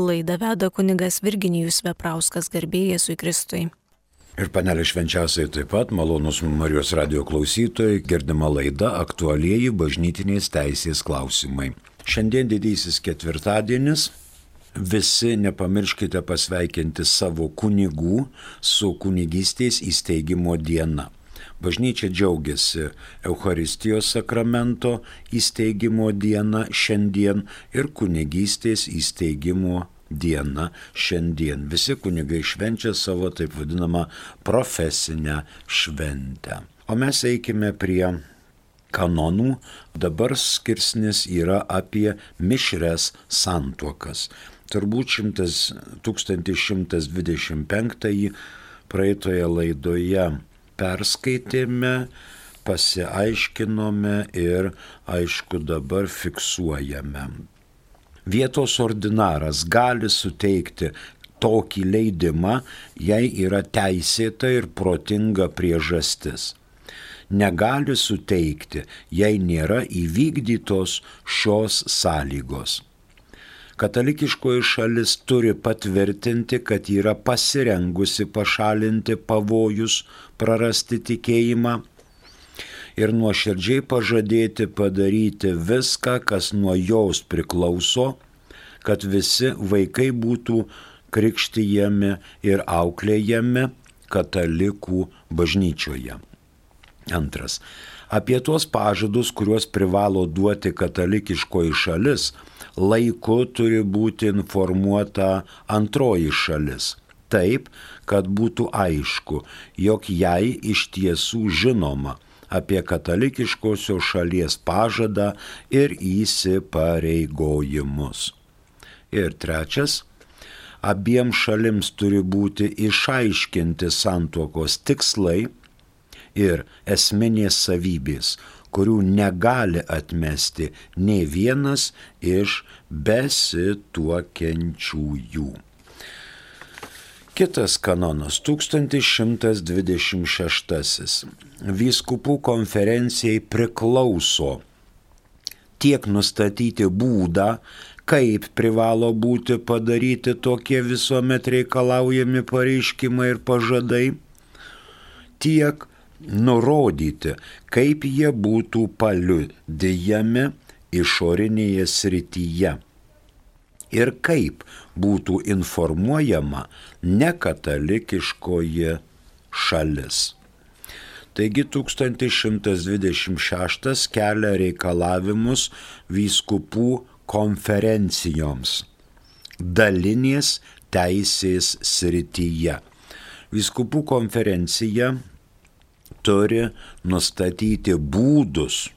Laidą veda kunigas Virginijus Veprauskas garbėjai su Kristui. Ir panelė švenčiausiai taip pat, malonus Marijos radio klausytojai, girdima laida aktualieji bažnytinės teisės klausimai. Šiandien didysis ketvirtadienis, visi nepamirškite pasveikinti savo kunigų su kunigystės įsteigimo diena. Bažnyčia džiaugiasi Euharistijos sakramento įsteigimo diena šiandien ir kunigystės įsteigimo diena šiandien. Visi kunigai švenčia savo taip vadinamą profesinę šventę. O mes eikime prie kanonų. Dabar skirsnis yra apie mišres santuokas turbūt 1125 praeitoje laidoje perskaitėme, pasiaiškinome ir aišku dabar fiksuojame. Vietos ordinaras gali suteikti tokį leidimą, jei yra teisėta ir protinga priežastis. Negali suteikti, jei nėra įvykdytos šios sąlygos. Katalikiškoji šalis turi patvirtinti, kad yra pasirengusi pašalinti pavojus, prarasti tikėjimą ir nuoširdžiai pažadėti padaryti viską, kas nuo jos priklauso, kad visi vaikai būtų krikštyjami ir auklėjami katalikų bažnyčioje. Antras. Apie tuos pažadus, kuriuos privalo duoti katalikiškoji šalis, laiku turi būti informuota antroji šalis. Taip, kad būtų aišku, jog jai iš tiesų žinoma apie katalikiškosios šalies pažadą ir įsipareigojimus. Ir trečias, abiem šalims turi būti išaiškinti santuokos tikslai ir esminės savybės, kurių negali atmesti nei vienas iš besituokiančiųjų. Kitas kanonas 1126. Vyskupų konferencijai priklauso tiek nustatyti būdą, kaip privalo būti padaryti tokie visuomet reikalaujami pareiškimai ir pažadai, tiek nurodyti, kaip jie būtų paliudėjami išorinėje srityje ir kaip būtų informuojama nekatalikiškoji šalis. Taigi 1126 kelia reikalavimus vyskupų konferencijoms dalinės teisės srityje. Vyskupų konferencija turi nustatyti būdus,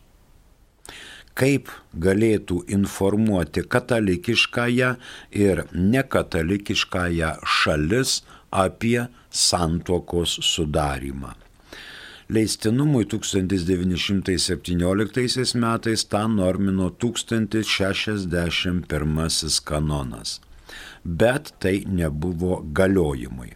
kaip galėtų informuoti katalikiškąją ir nekatalikiškąją šalis apie santuokos sudarimą. Leistinumui 1917 metais tą normino 1061 kanonas, bet tai nebuvo galiojimui.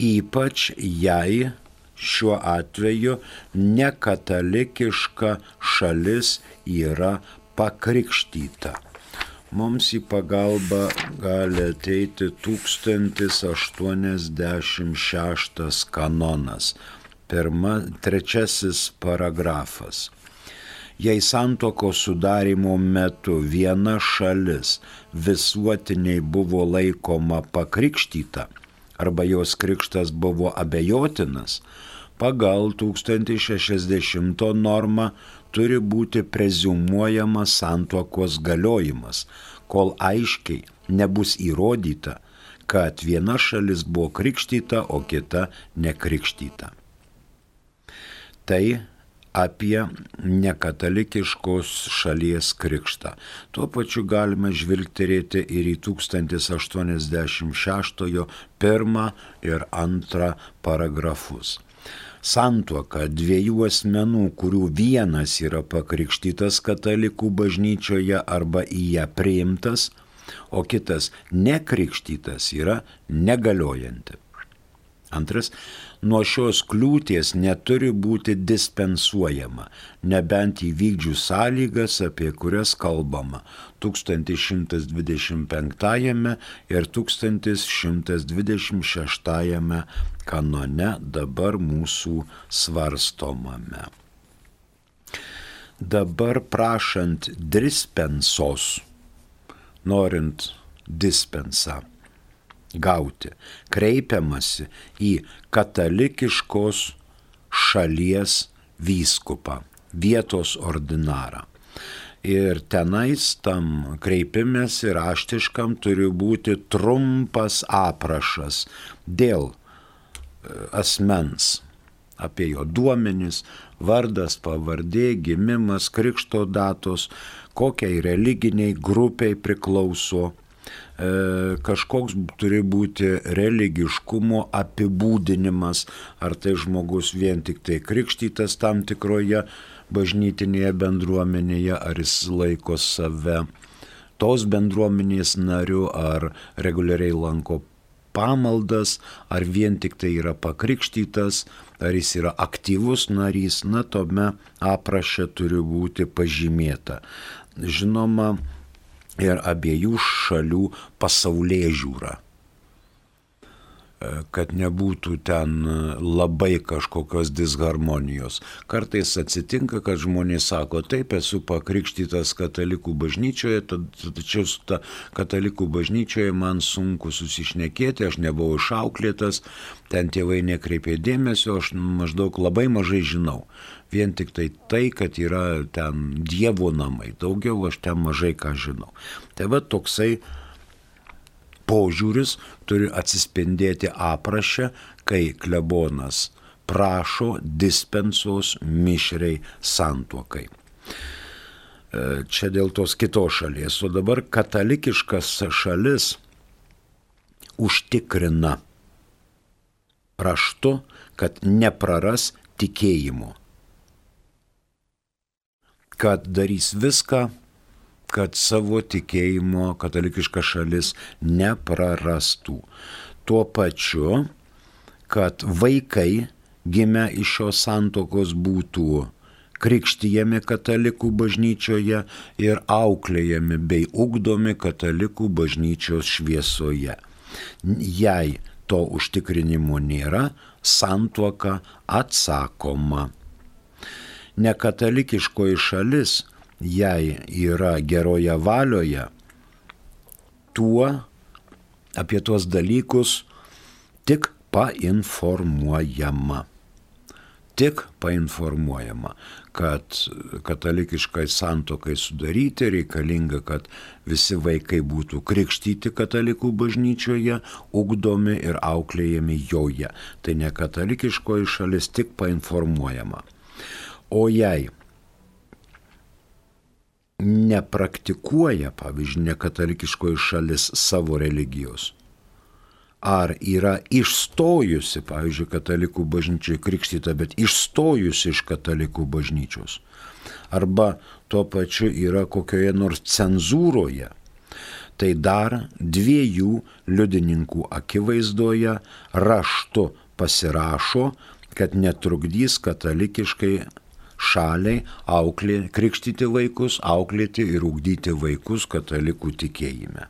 Ypač jei šiuo atveju nekatalikiška šalis yra pakrikštyta. Mums į pagalbą gali ateiti 1086 kanonas, pirma, trečiasis paragrafas. Jei santoko sudarimo metu viena šalis visuotiniai buvo laikoma pakrikštyta arba jos krikštas buvo abejotinas, pagal 1060 normą turi būti prezumuojamas santuokos galiojimas, kol aiškiai nebus įrodyta, kad viena šalis buvo krikštyta, o kita nekrikštyta. Tai apie nekatalikiškos šalies krikštą. Tuo pačiu galime žvilgterėti ir į 1086 pirmą ir antrą paragrafus santuoka dviejų asmenų, kurių vienas yra pakrikštytas katalikų bažnyčioje arba į ją priimtas, o kitas nekrikštytas yra negaliojanti. Antras, nuo šios kliūties neturi būti dispensuojama, nebent įvykdžių sąlygas, apie kurias kalbama 1125 ir 1126 kanone dabar mūsų svarstomame. Dabar prašant dispensos, norint dispensą gauti, kreipiamasi į katalikiškos šalies vyskupą, vietos ordinarą. Ir tenais tam kreipimėsi raštiškam turi būti trumpas aprašas dėl e, asmens, apie jo duomenis, vardas, pavardė, gimimas, krikšto datos, kokiai religiniai grupiai priklauso, kažkoks turi būti religiškumo apibūdinimas, ar tai žmogus vien tik tai krikštytas tam tikroje bažnytinėje bendruomenėje, ar jis laiko save tos bendruomenės nariu, ar reguliariai lanko pamaldas, ar vien tik tai yra pakrikštytas, ar jis yra aktyvus narys, na, tome aprašė turi būti pažymėta. Žinoma, ir abiejų šalių pasaulyje žiūra kad nebūtų ten labai kažkokios disharmonijos. Kartais atsitinka, kad žmonės sako, taip esu pakrikštytas katalikų bažnyčioje, tačiau su ta katalikų bažnyčioje man sunku susišnekėti, aš nebuvau išauklėtas, ten tėvai nekreipė dėmesio, aš maždaug labai mažai žinau. Vien tik tai tai, kad yra ten dievo namai, daugiau aš ten mažai ką žinau. Tai va toksai požiūris turi atsispindėti aprašę, kai klebonas prašo dispensos mišriai santuokai. E, čia dėl tos kitos šalies. O dabar katalikiškas šalis užtikrina raštu, kad nepraras tikėjimo. Kad darys viską, kad savo tikėjimo katalikiška šalis neprarastų. Tuo pačiu, kad vaikai gimę iš šios santokos būtų krikštyjami katalikų bažnyčioje ir auklėjami bei ugdomi katalikų bažnyčios šviesoje. Jei to užtikrinimo nėra, santuoka atsakoma. Nekatalikiškoji šalis jei yra geroje valioje, tuo apie tuos dalykus tik painformuojama. Tik painformuojama, kad katalikiškai santokai sudaryti reikalinga, kad visi vaikai būtų krikštyti katalikų bažnyčioje, ugdomi ir auklėjami joje. Tai ne katalikiškoji šalis tik painformuojama. O jei nepraktikuoja, pavyzdžiui, nekatalikiškoji šalis savo religijos. Ar yra išstojusi, pavyzdžiui, katalikų bažnyčiai krikštyta, bet išstojusi iš katalikų bažnyčios. Arba tuo pačiu yra kokioje nors cenzūroje. Tai dar dviejų liudininkų akivaizdoje raštu pasirašo, kad netrukdys katalikiškai šaliai auklė, krikštyti vaikus, auklėti ir ugdyti vaikus katalikų tikėjime.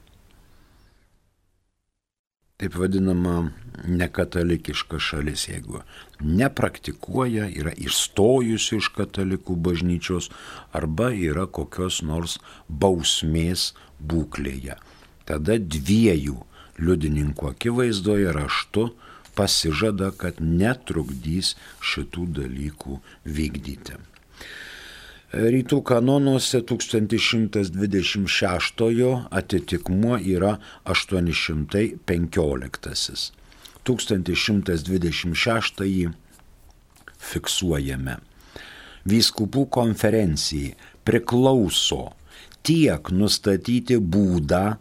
Taip vadinama nekatalikiška šalis, jeigu nepraktikuoja, yra išstojusi iš katalikų bažnyčios arba yra kokios nors bausmės būklėje. Tada dviejų liudininkų akivaizdoje raštu pasižada, kad netrukdys šitų dalykų vykdyti. Rytų kanonuose 1126 atitikmuo yra 815. 1126 fiksuojame. Vyskupų konferencijai priklauso tiek nustatyti būdą,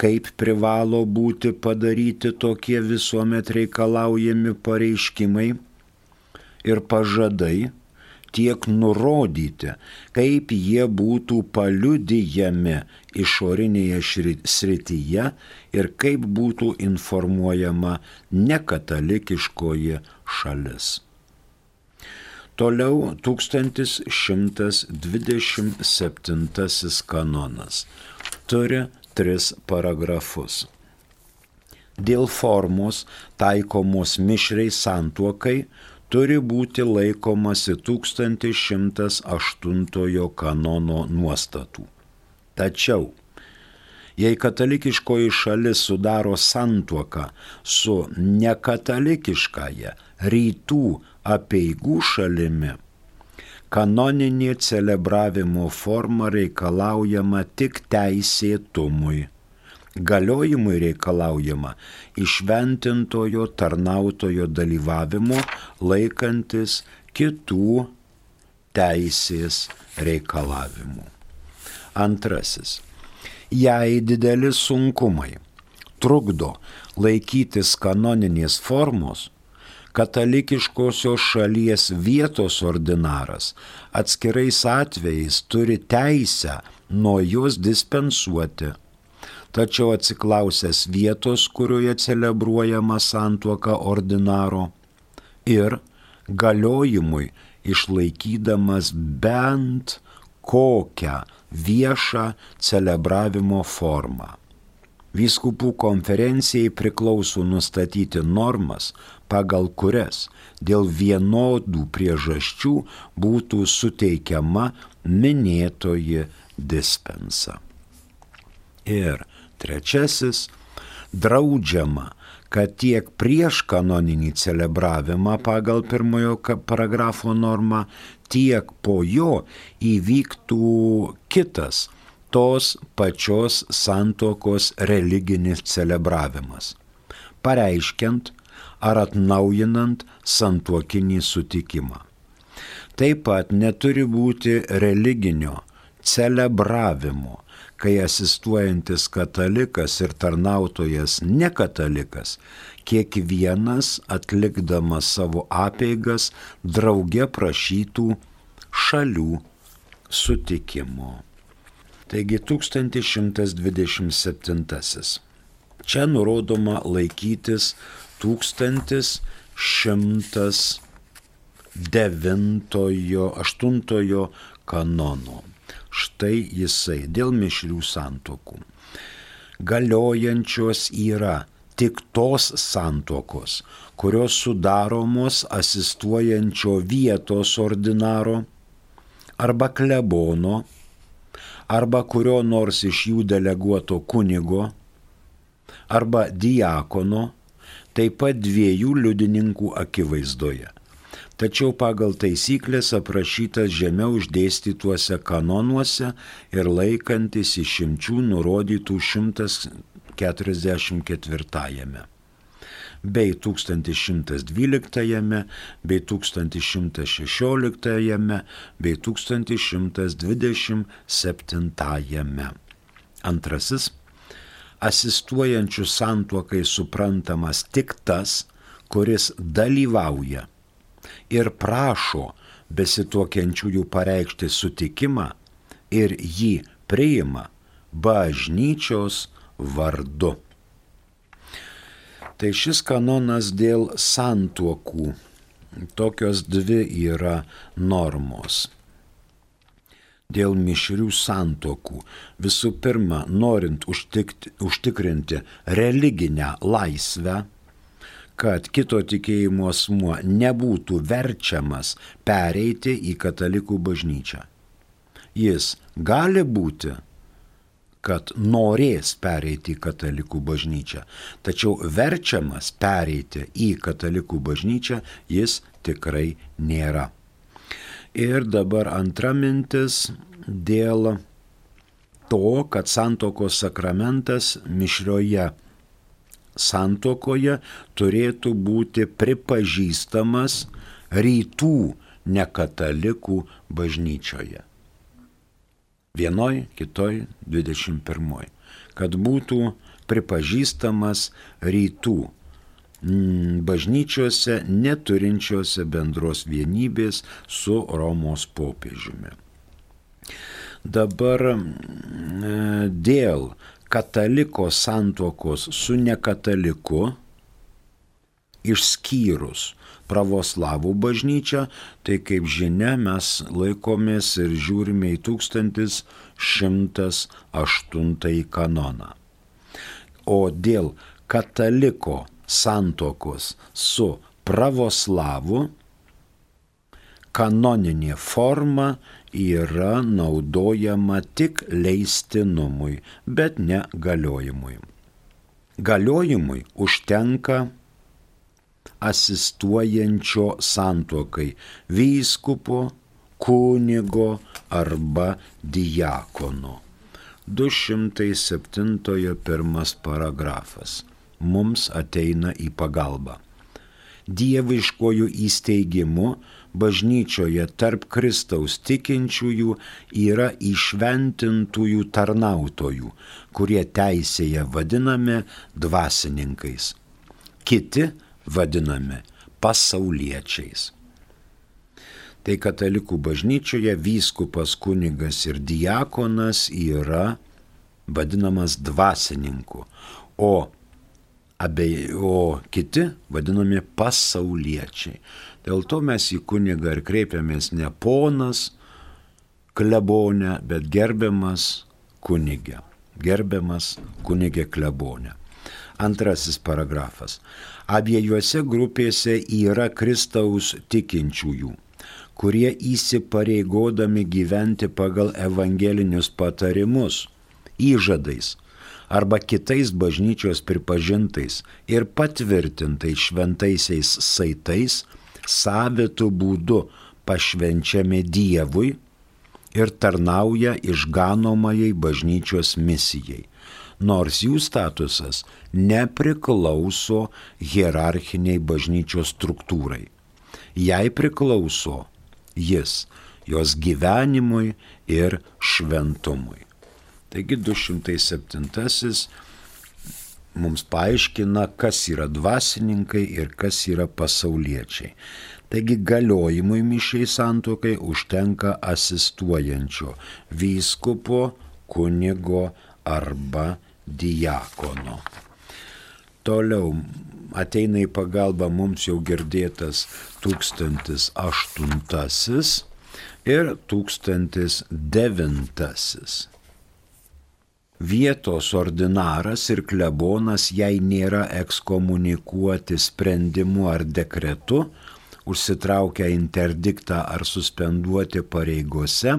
kaip privalo būti padaryti tokie visuomet reikalaujami pareiškimai ir pažadai, tiek nurodyti, kaip jie būtų paliudijami išorinėje srityje ir kaip būtų informuojama nekatalikiškoji šalis. Toliau 1127 kanonas turi tris paragrafus. Dėl formos taikomos mišriai santuokai turi būti laikomasi 1108 kanono nuostatų. Tačiau, jei katalikiškoji šalis sudaro santuoką su nekatalikiškąją rytų apieigų šalimi, kanoninė celebravimo forma reikalaujama tik teisėtumui galiojimui reikalaujama išventintojo tarnautojo dalyvavimo laikantis kitų teisės reikalavimų. Antrasis. Jei dideli sunkumai trukdo laikytis kanoninės formos, katalikiškosios šalies vietos ordinaras atskirais atvejais turi teisę nuo jos dispensuoti tačiau atsiklausęs vietos, kurioje celebruojama santuoka ordinaro ir galiojimui išlaikydamas bent kokią viešą celebravimo formą. Vyskupų konferencijai priklauso nustatyti normas, pagal kurias dėl vienodų priežasčių būtų suteikiama minėtoji dispensa. Ir Trečiasis - draudžiama, kad tiek prieš kanoninį celebravimą pagal pirmojo paragrafo normą, tiek po jo įvyktų kitas tos pačios santokos religinis celebravimas, pareiškiant ar atnaujinant santuokinį sutikimą. Taip pat neturi būti religinio celebravimo kai asistuojantis katalikas ir tarnautojas nekatalikas, kiekvienas atlikdamas savo apeigas drauge prašytų šalių sutikimo. Taigi 1127. Čia nurodoma laikytis 1109-8 kanono. Štai jisai dėl mišrių santokų. Galiojančios yra tik tos santokos, kurios sudaromos asistuojančio vietos ordinaro arba klebono arba kurio nors iš jų deleguoto kunigo arba diakono, taip pat dviejų liudininkų akivaizdoje. Tačiau pagal taisyklės aprašytas žemiau išdėstytuose kanonuose ir laikantis išimčių nurodytų 144 bei 1112 bei 1116 bei 1127. Antrasis asistuojančių santuokai suprantamas tik tas, kuris dalyvauja ir prašo besituokiančiųjų pareikšti sutikimą ir jį priima bažnyčios vardu. Tai šis kanonas dėl santuokų. Tokios dvi yra normos. Dėl mišrių santokų. Visų pirma, norint užtikti, užtikrinti religinę laisvę, kad kito tikėjimo asmuo nebūtų verčiamas pereiti į katalikų bažnyčią. Jis gali būti, kad norės pereiti į katalikų bažnyčią, tačiau verčiamas pereiti į katalikų bažnyčią jis tikrai nėra. Ir dabar antra mintis dėl to, kad santokos sakramentas mišrioje santokoje turėtų būti pripažįstamas rytų nekatalikų bažnyčioje. Vienoj, kitoj, 21. Kad būtų pripažįstamas rytų bažnyčiose neturinčiose bendros vienybės su Romos popiežiumi. Dabar dėl kataliko santuokos su nekataliku, išskyrus pravoslavų bažnyčią, tai kaip žinia mes laikomės ir žiūrime į 1108 kanoną. O dėl kataliko santokos su pravoslavu kanoninė forma yra naudojama tik leistinumui, bet ne galiojimui. Galiojimui užtenka asistuojančio santokai vyskupo, kunigo arba diakono. 207 pirmas paragrafas mums ateina į pagalbą. Dieviškojų įsteigimu bažnyčioje tarp Kristaus tikinčiųjų yra išventintųjų tarnautojų, kurie teisėje vadinami dvasininkais. Kiti vadinami pasauliečiais. Tai katalikų bažnyčioje vyskupas kunigas ir diakonas yra vadinamas dvasininku, o, abej, o kiti vadinami pasauliečiai. Dėl to mes į kunigą ir kreipiamės ne ponas, klebonė, bet gerbiamas kunigė. Gerbiamas kunigė klebonė. Antrasis paragrafas. Abiejuose grupėse yra Kristaus tikinčiųjų, kurie įsipareigodami gyventi pagal evangelinius patarimus, įžadais arba kitais bažnyčios pripažintais ir patvirtintais šventaisiais saitais savitų būdu pašvenčiami Dievui ir tarnauja išganomajai bažnyčios misijai nors jų statusas nepriklauso hierarchiniai bažnyčios struktūrai. Jai priklauso jis, jos gyvenimui ir šventumui. Taigi 207 mums paaiškina, kas yra dvasininkai ir kas yra pasauliečiai. Taigi galiojimui mišiai santokai užtenka asistuojančio vyskupo, kunigo arba diakono. Toliau ateina į pagalbą mums jau girdėtas 1008 ir 1009. Vietos ordinaras ir klebonas, jei nėra ekskomunikuoti sprendimu ar dekretu, užsitraukia interdiktą ar suspenduoti pareigose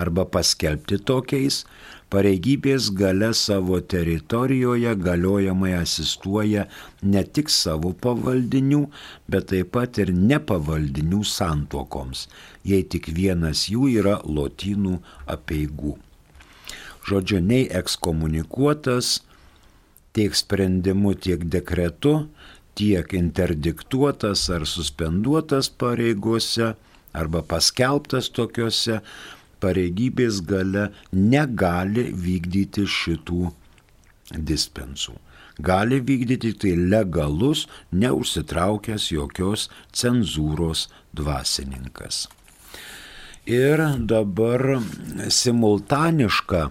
arba paskelbti tokiais, pareigybės gale savo teritorijoje galiojamai asistuoja ne tik savo pavaldinių, bet taip pat ir nepavaldinių santokoms, jei tik vienas jų yra lotynų apieigų. Žodžiu, nei ekskomunikuotas tiek sprendimu, tiek dekretu, tiek interdiktuotas ar suspenduotas pareigose arba paskelbtas tokiuose pareigybės gale negali vykdyti šitų dispensų. Gali vykdyti tai legalus, neužsitraukęs jokios cenzūros dvasininkas. Ir dabar simultaniška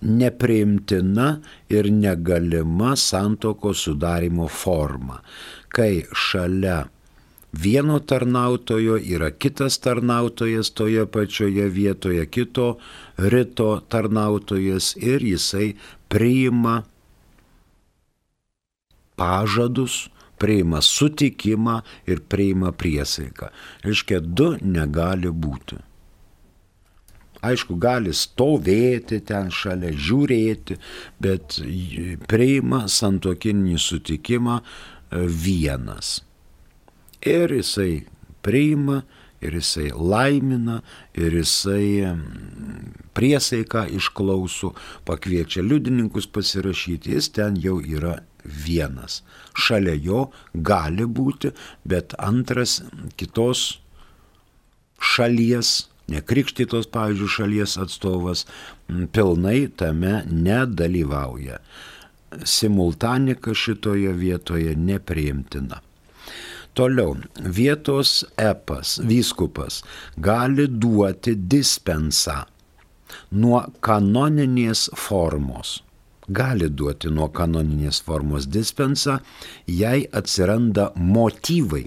nepriimtina ir negalima santoko sudarimo forma, kai šalia vieno tarnautojo yra kitas tarnautojas toje pačioje vietoje, kito rito tarnautojas ir jisai priima pažadus, priima sutikimą ir priima priesaiką. Reiškia, du negali būti. Aišku, gali stovėti ten šalia, žiūrėti, bet priima santokinį sutikimą vienas. Ir jisai priima, ir jisai laimina, ir jisai priesaiką išklauso, pakviečia liudininkus pasirašyti, jis ten jau yra vienas. Šalia jo gali būti, bet antras kitos šalies, nekrikštytos, pavyzdžiui, šalies atstovas pilnai tame nedalyvauja. simultanika šitoje vietoje nepriimtina. Toliau, vietos epas, vyskupas gali duoti dispensą nuo kanoninės formos. Gali duoti nuo kanoninės formos dispensą, jei atsiranda motyvai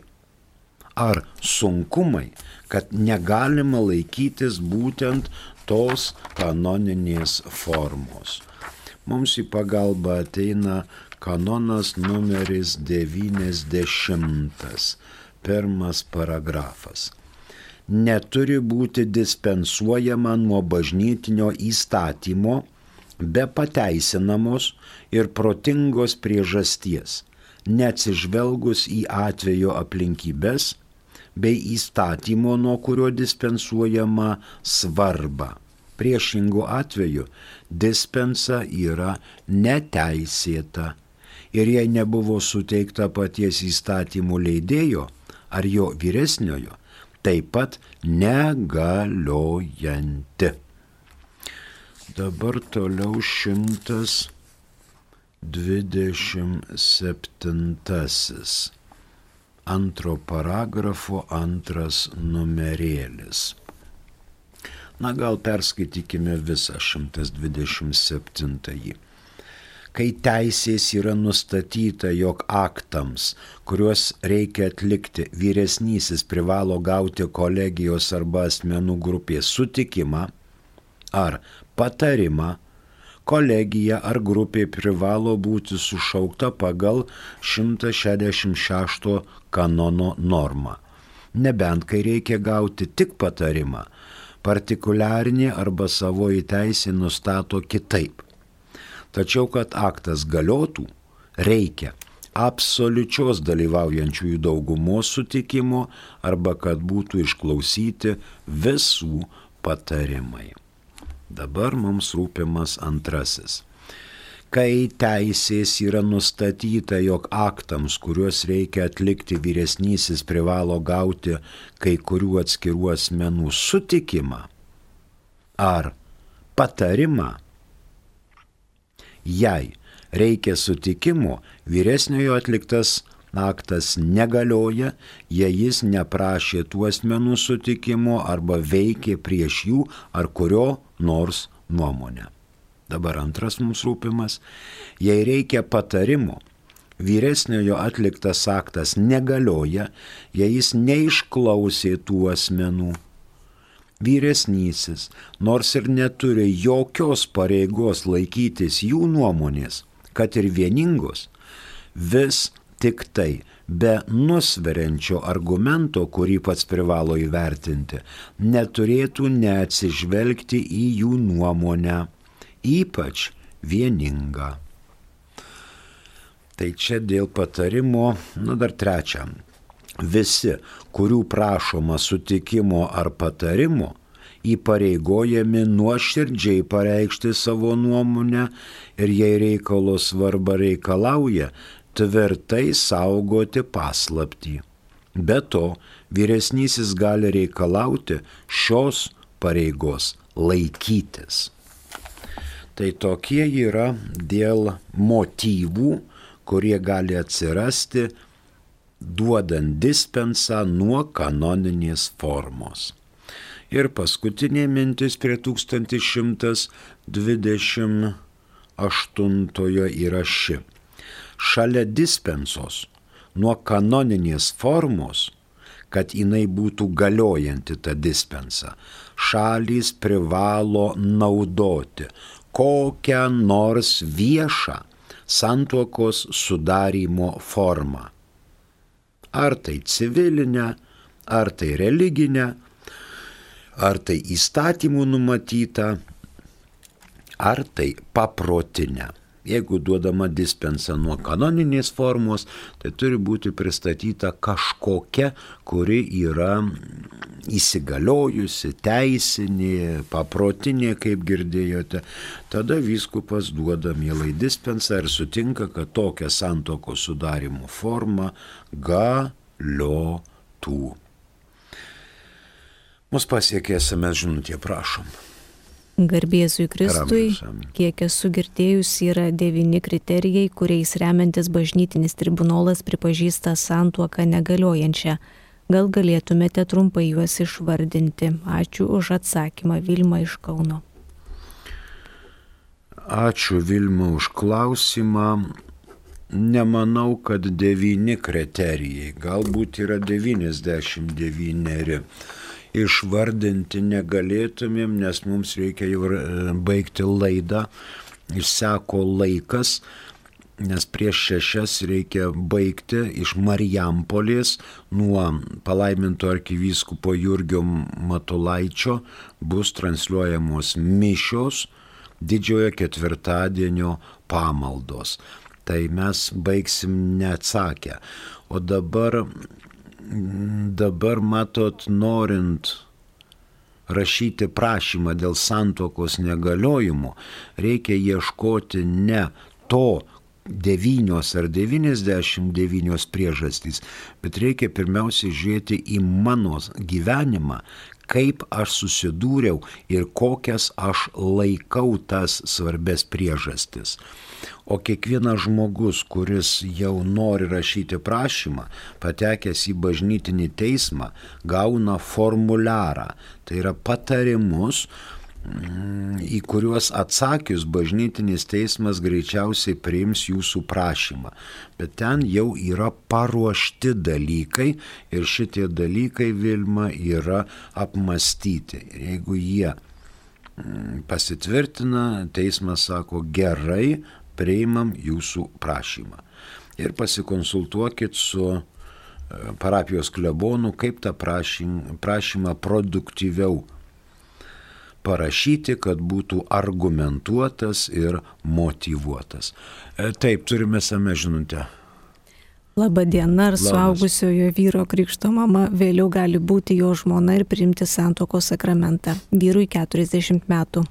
ar sunkumai, kad negalima laikytis būtent tos kanoninės formos. Mums į pagalbą ateina kanonas numeris 90, pirmas paragrafas. Neturi būti dispensuojama nuo bažnytinio įstatymo be pateisinamos ir protingos priežasties, neatsižvelgus į atvejo aplinkybės bei įstatymo, nuo kurio dispensuojama svarba. Priešingų atveju dispensa yra neteisėta ir jei nebuvo suteikta paties įstatymų leidėjo ar jo vyresniojo, taip pat negaliojanti. Dabar toliau 127. Antro paragrafo antras numerėlis. Na gal perskaitykime visą 127 kai teisės yra nustatyta, jog aktams, kuriuos reikia atlikti, vyresnysis privalo gauti kolegijos arba asmenų grupės sutikimą ar patarimą, kolegija ar grupė privalo būti sušaukta pagal 166 kanono normą. Nebent kai reikia gauti tik patarimą, partikuliarinė arba savoji teisė nustato kitaip. Tačiau, kad aktas galiotų, reikia absoliučios dalyvaujančiųjų daugumos sutikimo arba kad būtų išklausyti visų patarimai. Dabar mums rūpimas antrasis. Kai teisės yra nustatyta, jog aktams, kuriuos reikia atlikti vyresnysis, privalo gauti kai kurių atskirų asmenų sutikimą ar patarimą, Jei reikia sutikimo, vyresniojo atliktas aktas negalioja, jei jis neprašė tų asmenų sutikimo arba veikė prieš jų ar kurio nors nuomonę. Dabar antras mums rūpimas, jei reikia patarimo, vyresniojo atliktas aktas negalioja, jei jis neišklausė tų asmenų vyresnysis, nors ir neturi jokios pareigos laikytis jų nuomonės, kad ir vieningos, vis tik tai be nusveriančio argumento, kurį pats privalo įvertinti, neturėtų neatsižvelgti į jų nuomonę, ypač vieningą. Tai čia dėl patarimo, nu dar trečiam, visi, kurių prašoma sutikimo ar patarimo, įpareigojami nuoširdžiai pareikšti savo nuomonę ir jei reikalo svarba reikalauja, tvirtai saugoti paslaptį. Be to, vyresnysis gali reikalauti šios pareigos laikytis. Tai tokie yra dėl motyvų, kurie gali atsirasti duodant dispensą nuo kanoninės formos. Ir paskutinė mintis prie 1128 yra ši. Šalia dispensos nuo kanoninės formos, kad jinai būtų galiojanti ta dispensa, šalys privalo naudoti kokią nors viešą santuokos sudarimo formą ar tai civilinę, ar tai religinę, ar tai įstatymų numatyta, ar tai paprotinę. Jeigu duodama dispensa nuo kanoninės formos, tai turi būti pristatyta kažkokia, kuri yra įsigaliojusi, teisinė, paprotinė, kaip girdėjote. Tada vyskupas duoda mielai dispensą ir sutinka, kad tokia santoko sudarimo forma galiotų. Mus pasiekė SMS žinutė, prašom. Garbėzui Kristui, kiek esu girdėjus, yra devyni kriterijai, kuriais remiantis bažnytinis tribunolas pripažįsta santuoką negaliojančią. Gal galėtumėte trumpai juos išvardinti? Ačiū už atsakymą Vilma iš Kauno. Ačiū Vilma už klausimą. Nemanau, kad devyni kriterijai, galbūt yra 99 išvardinti negalėtumėm, nes mums reikia jau e, baigti laidą. Išseko laikas, nes prieš šešias reikia baigti iš Marijampolės nuo palaiminto arkivyskupo Jurgio Matulaičio bus transliuojamos mišios didžiojo ketvirtadienio pamaldos. Tai mes baigsim neatsakę. O dabar dabar matot, norint rašyti prašymą dėl santokos negaliojimo, reikia ieškoti ne to devynios ar 99 priežastys, bet reikia pirmiausia žiūrėti į mano gyvenimą, kaip aš susidūriau ir kokias aš laikau tas svarbes priežastis. O kiekvienas žmogus, kuris jau nori rašyti prašymą, patekęs į bažnytinį teismą, gauna formuliarą. Tai yra patarimus, į kuriuos atsakius bažnytinis teismas greičiausiai priims jūsų prašymą. Bet ten jau yra paruošti dalykai ir šitie dalykai Vilma yra apmastyti. Jeigu jie mm, pasitvirtina, teismas sako gerai, priimam jūsų prašymą. Ir pasikonsultuokit su e, parapijos klebonu, kaip tą prašymą produktyviau parašyti, kad būtų argumentuotas ir motivuotas. E, taip, turime same žinutę. Labadiena, ar suaugusiojo vyro krikšto mama vėliau gali būti jo žmona ir priimti santokos sakramentą. Vyrui 40 metų.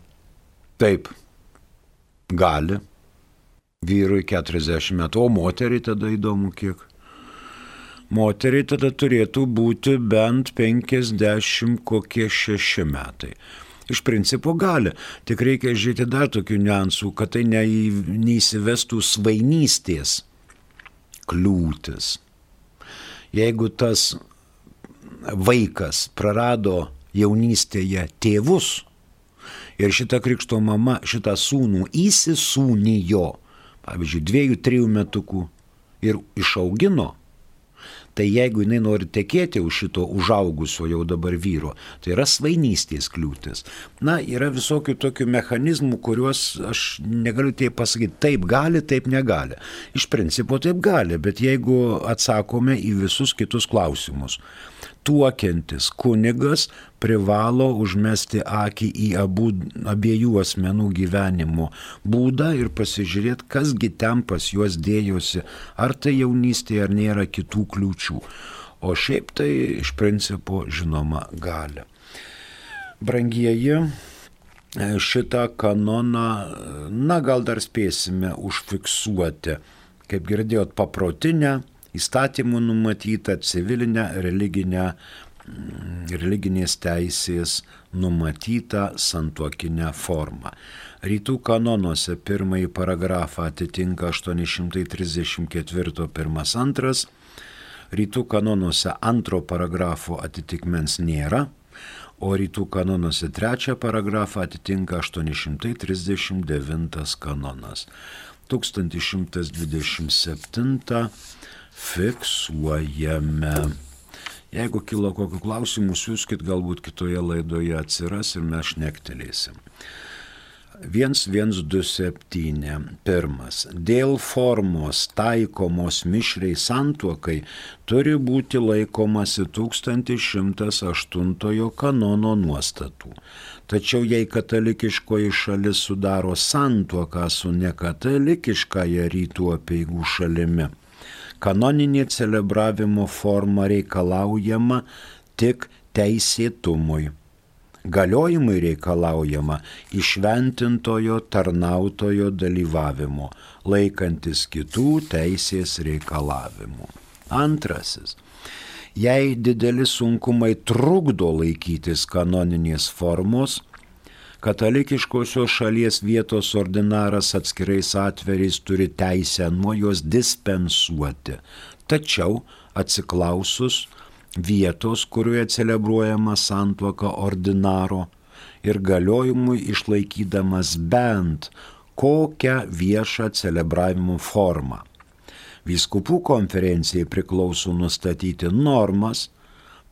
Taip, gali vyrui 40 metų, o moteriai tada įdomu kiek. Moteriai tada turėtų būti bent 50 kokie 6 metai. Iš principo gali, tik reikia žiūrėti dar tokių niuansų, kad tai ne, neįsivestų svainystės kliūtis. Jeigu tas vaikas prarado jaunystėje tėvus ir šita krikšto mama šitą sūnų įsisūnijo, pavyzdžiui, dviejų, trijų metukų ir išaugino, tai jeigu jinai nori tekėti už šito užaugusio jau dabar vyro, tai yra svainystės kliūtis. Na, yra visokių tokių mechanizmų, kuriuos aš negaliu taip pasakyti, taip gali, taip negali. Iš principo taip gali, bet jeigu atsakome į visus kitus klausimus, tuokiantis kunigas privalo užmesti akį į abu, abiejų asmenų gyvenimo būdą ir pasižiūrėti, kasgi ten pas juos dėjosi, ar tai jaunystėje, ar nėra kitų kliūčių. O šiaip tai iš principo žinoma gali. Brangieji, šitą kanoną, na gal dar spėsime užfiksuoti, kaip girdėjot, paprotinę įstatymų numatyta civilinė religinė, mm, religinės teisės numatyta santuokinė forma. Rytų kanonuose pirmąjį paragrafą atitinka 834 pirmas antras, rytų kanonuose antro paragrafo atitikmens nėra, o rytų kanonuose trečią paragrafą atitinka 839 kanonas. 1127 fiksuojame. Jeigu kilo kokiu klausimu, siūskit, galbūt kitoje laidoje atsiras ir mes šnektelėsim. 1127. Pirmas. Dėl formos taikomos mišriai santuokai turi būti laikomasi 1108 kanono nuostatų. Tačiau jei katalikiškoji šalis sudaro santuoką su nekatalikiškąją rytų apieigų šalimi, kanoninė celebravimo forma reikalaujama tik teisėtumui. Galiojimui reikalaujama išventintojo tarnautojo dalyvavimo, laikantis kitų teisės reikalavimų. Antrasis. Jei dideli sunkumai trukdo laikytis kanoninės formos, Katalikiškosios šalies vietos ordinaras atskirais atvejais turi teisę nuo jos dispensuoti. Tačiau atsiklausus vietos, kurioje celebruojama santuoka ordinaro ir galiojimui išlaikydamas bent kokią viešą celebravimo formą. Vyskupų konferencijai priklauso nustatyti normas,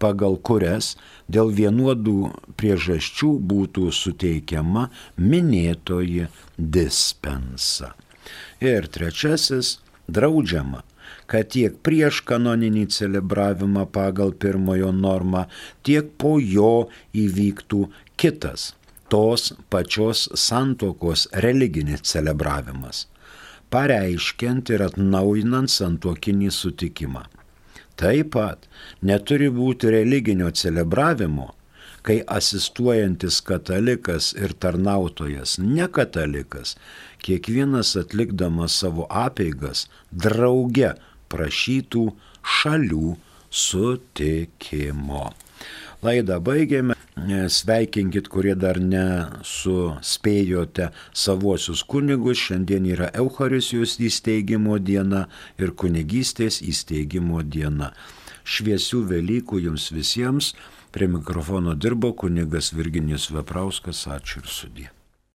pagal kurias dėl vienodų priežasčių būtų suteikiama minėtoji dispensa. Ir trečiasis - draudžiama kad tiek prieš kanoninį celebravimą pagal pirmojo normą, tiek po jo įvyktų kitas tos pačios santokos religinis celebravimas, pareiškiant ir atnaujinant santokinį sutikimą. Taip pat neturi būti religinio celebravimo, kai asistuojantis katalikas ir tarnautojas nekatalikas, kiekvienas atlikdamas savo apeigas drauge prašytų šalių sutikimo. Laidą baigėme. Sveikinkit, kurie dar nesuspėjote savuosius kunigus. Šiandien yra Eucharisijos įsteigimo diena ir kunigystės įsteigimo diena. Šviesių Velykų jums visiems. Prie mikrofono dirbo kunigas Virginijus Veprauskas. Ačiū ir sudė.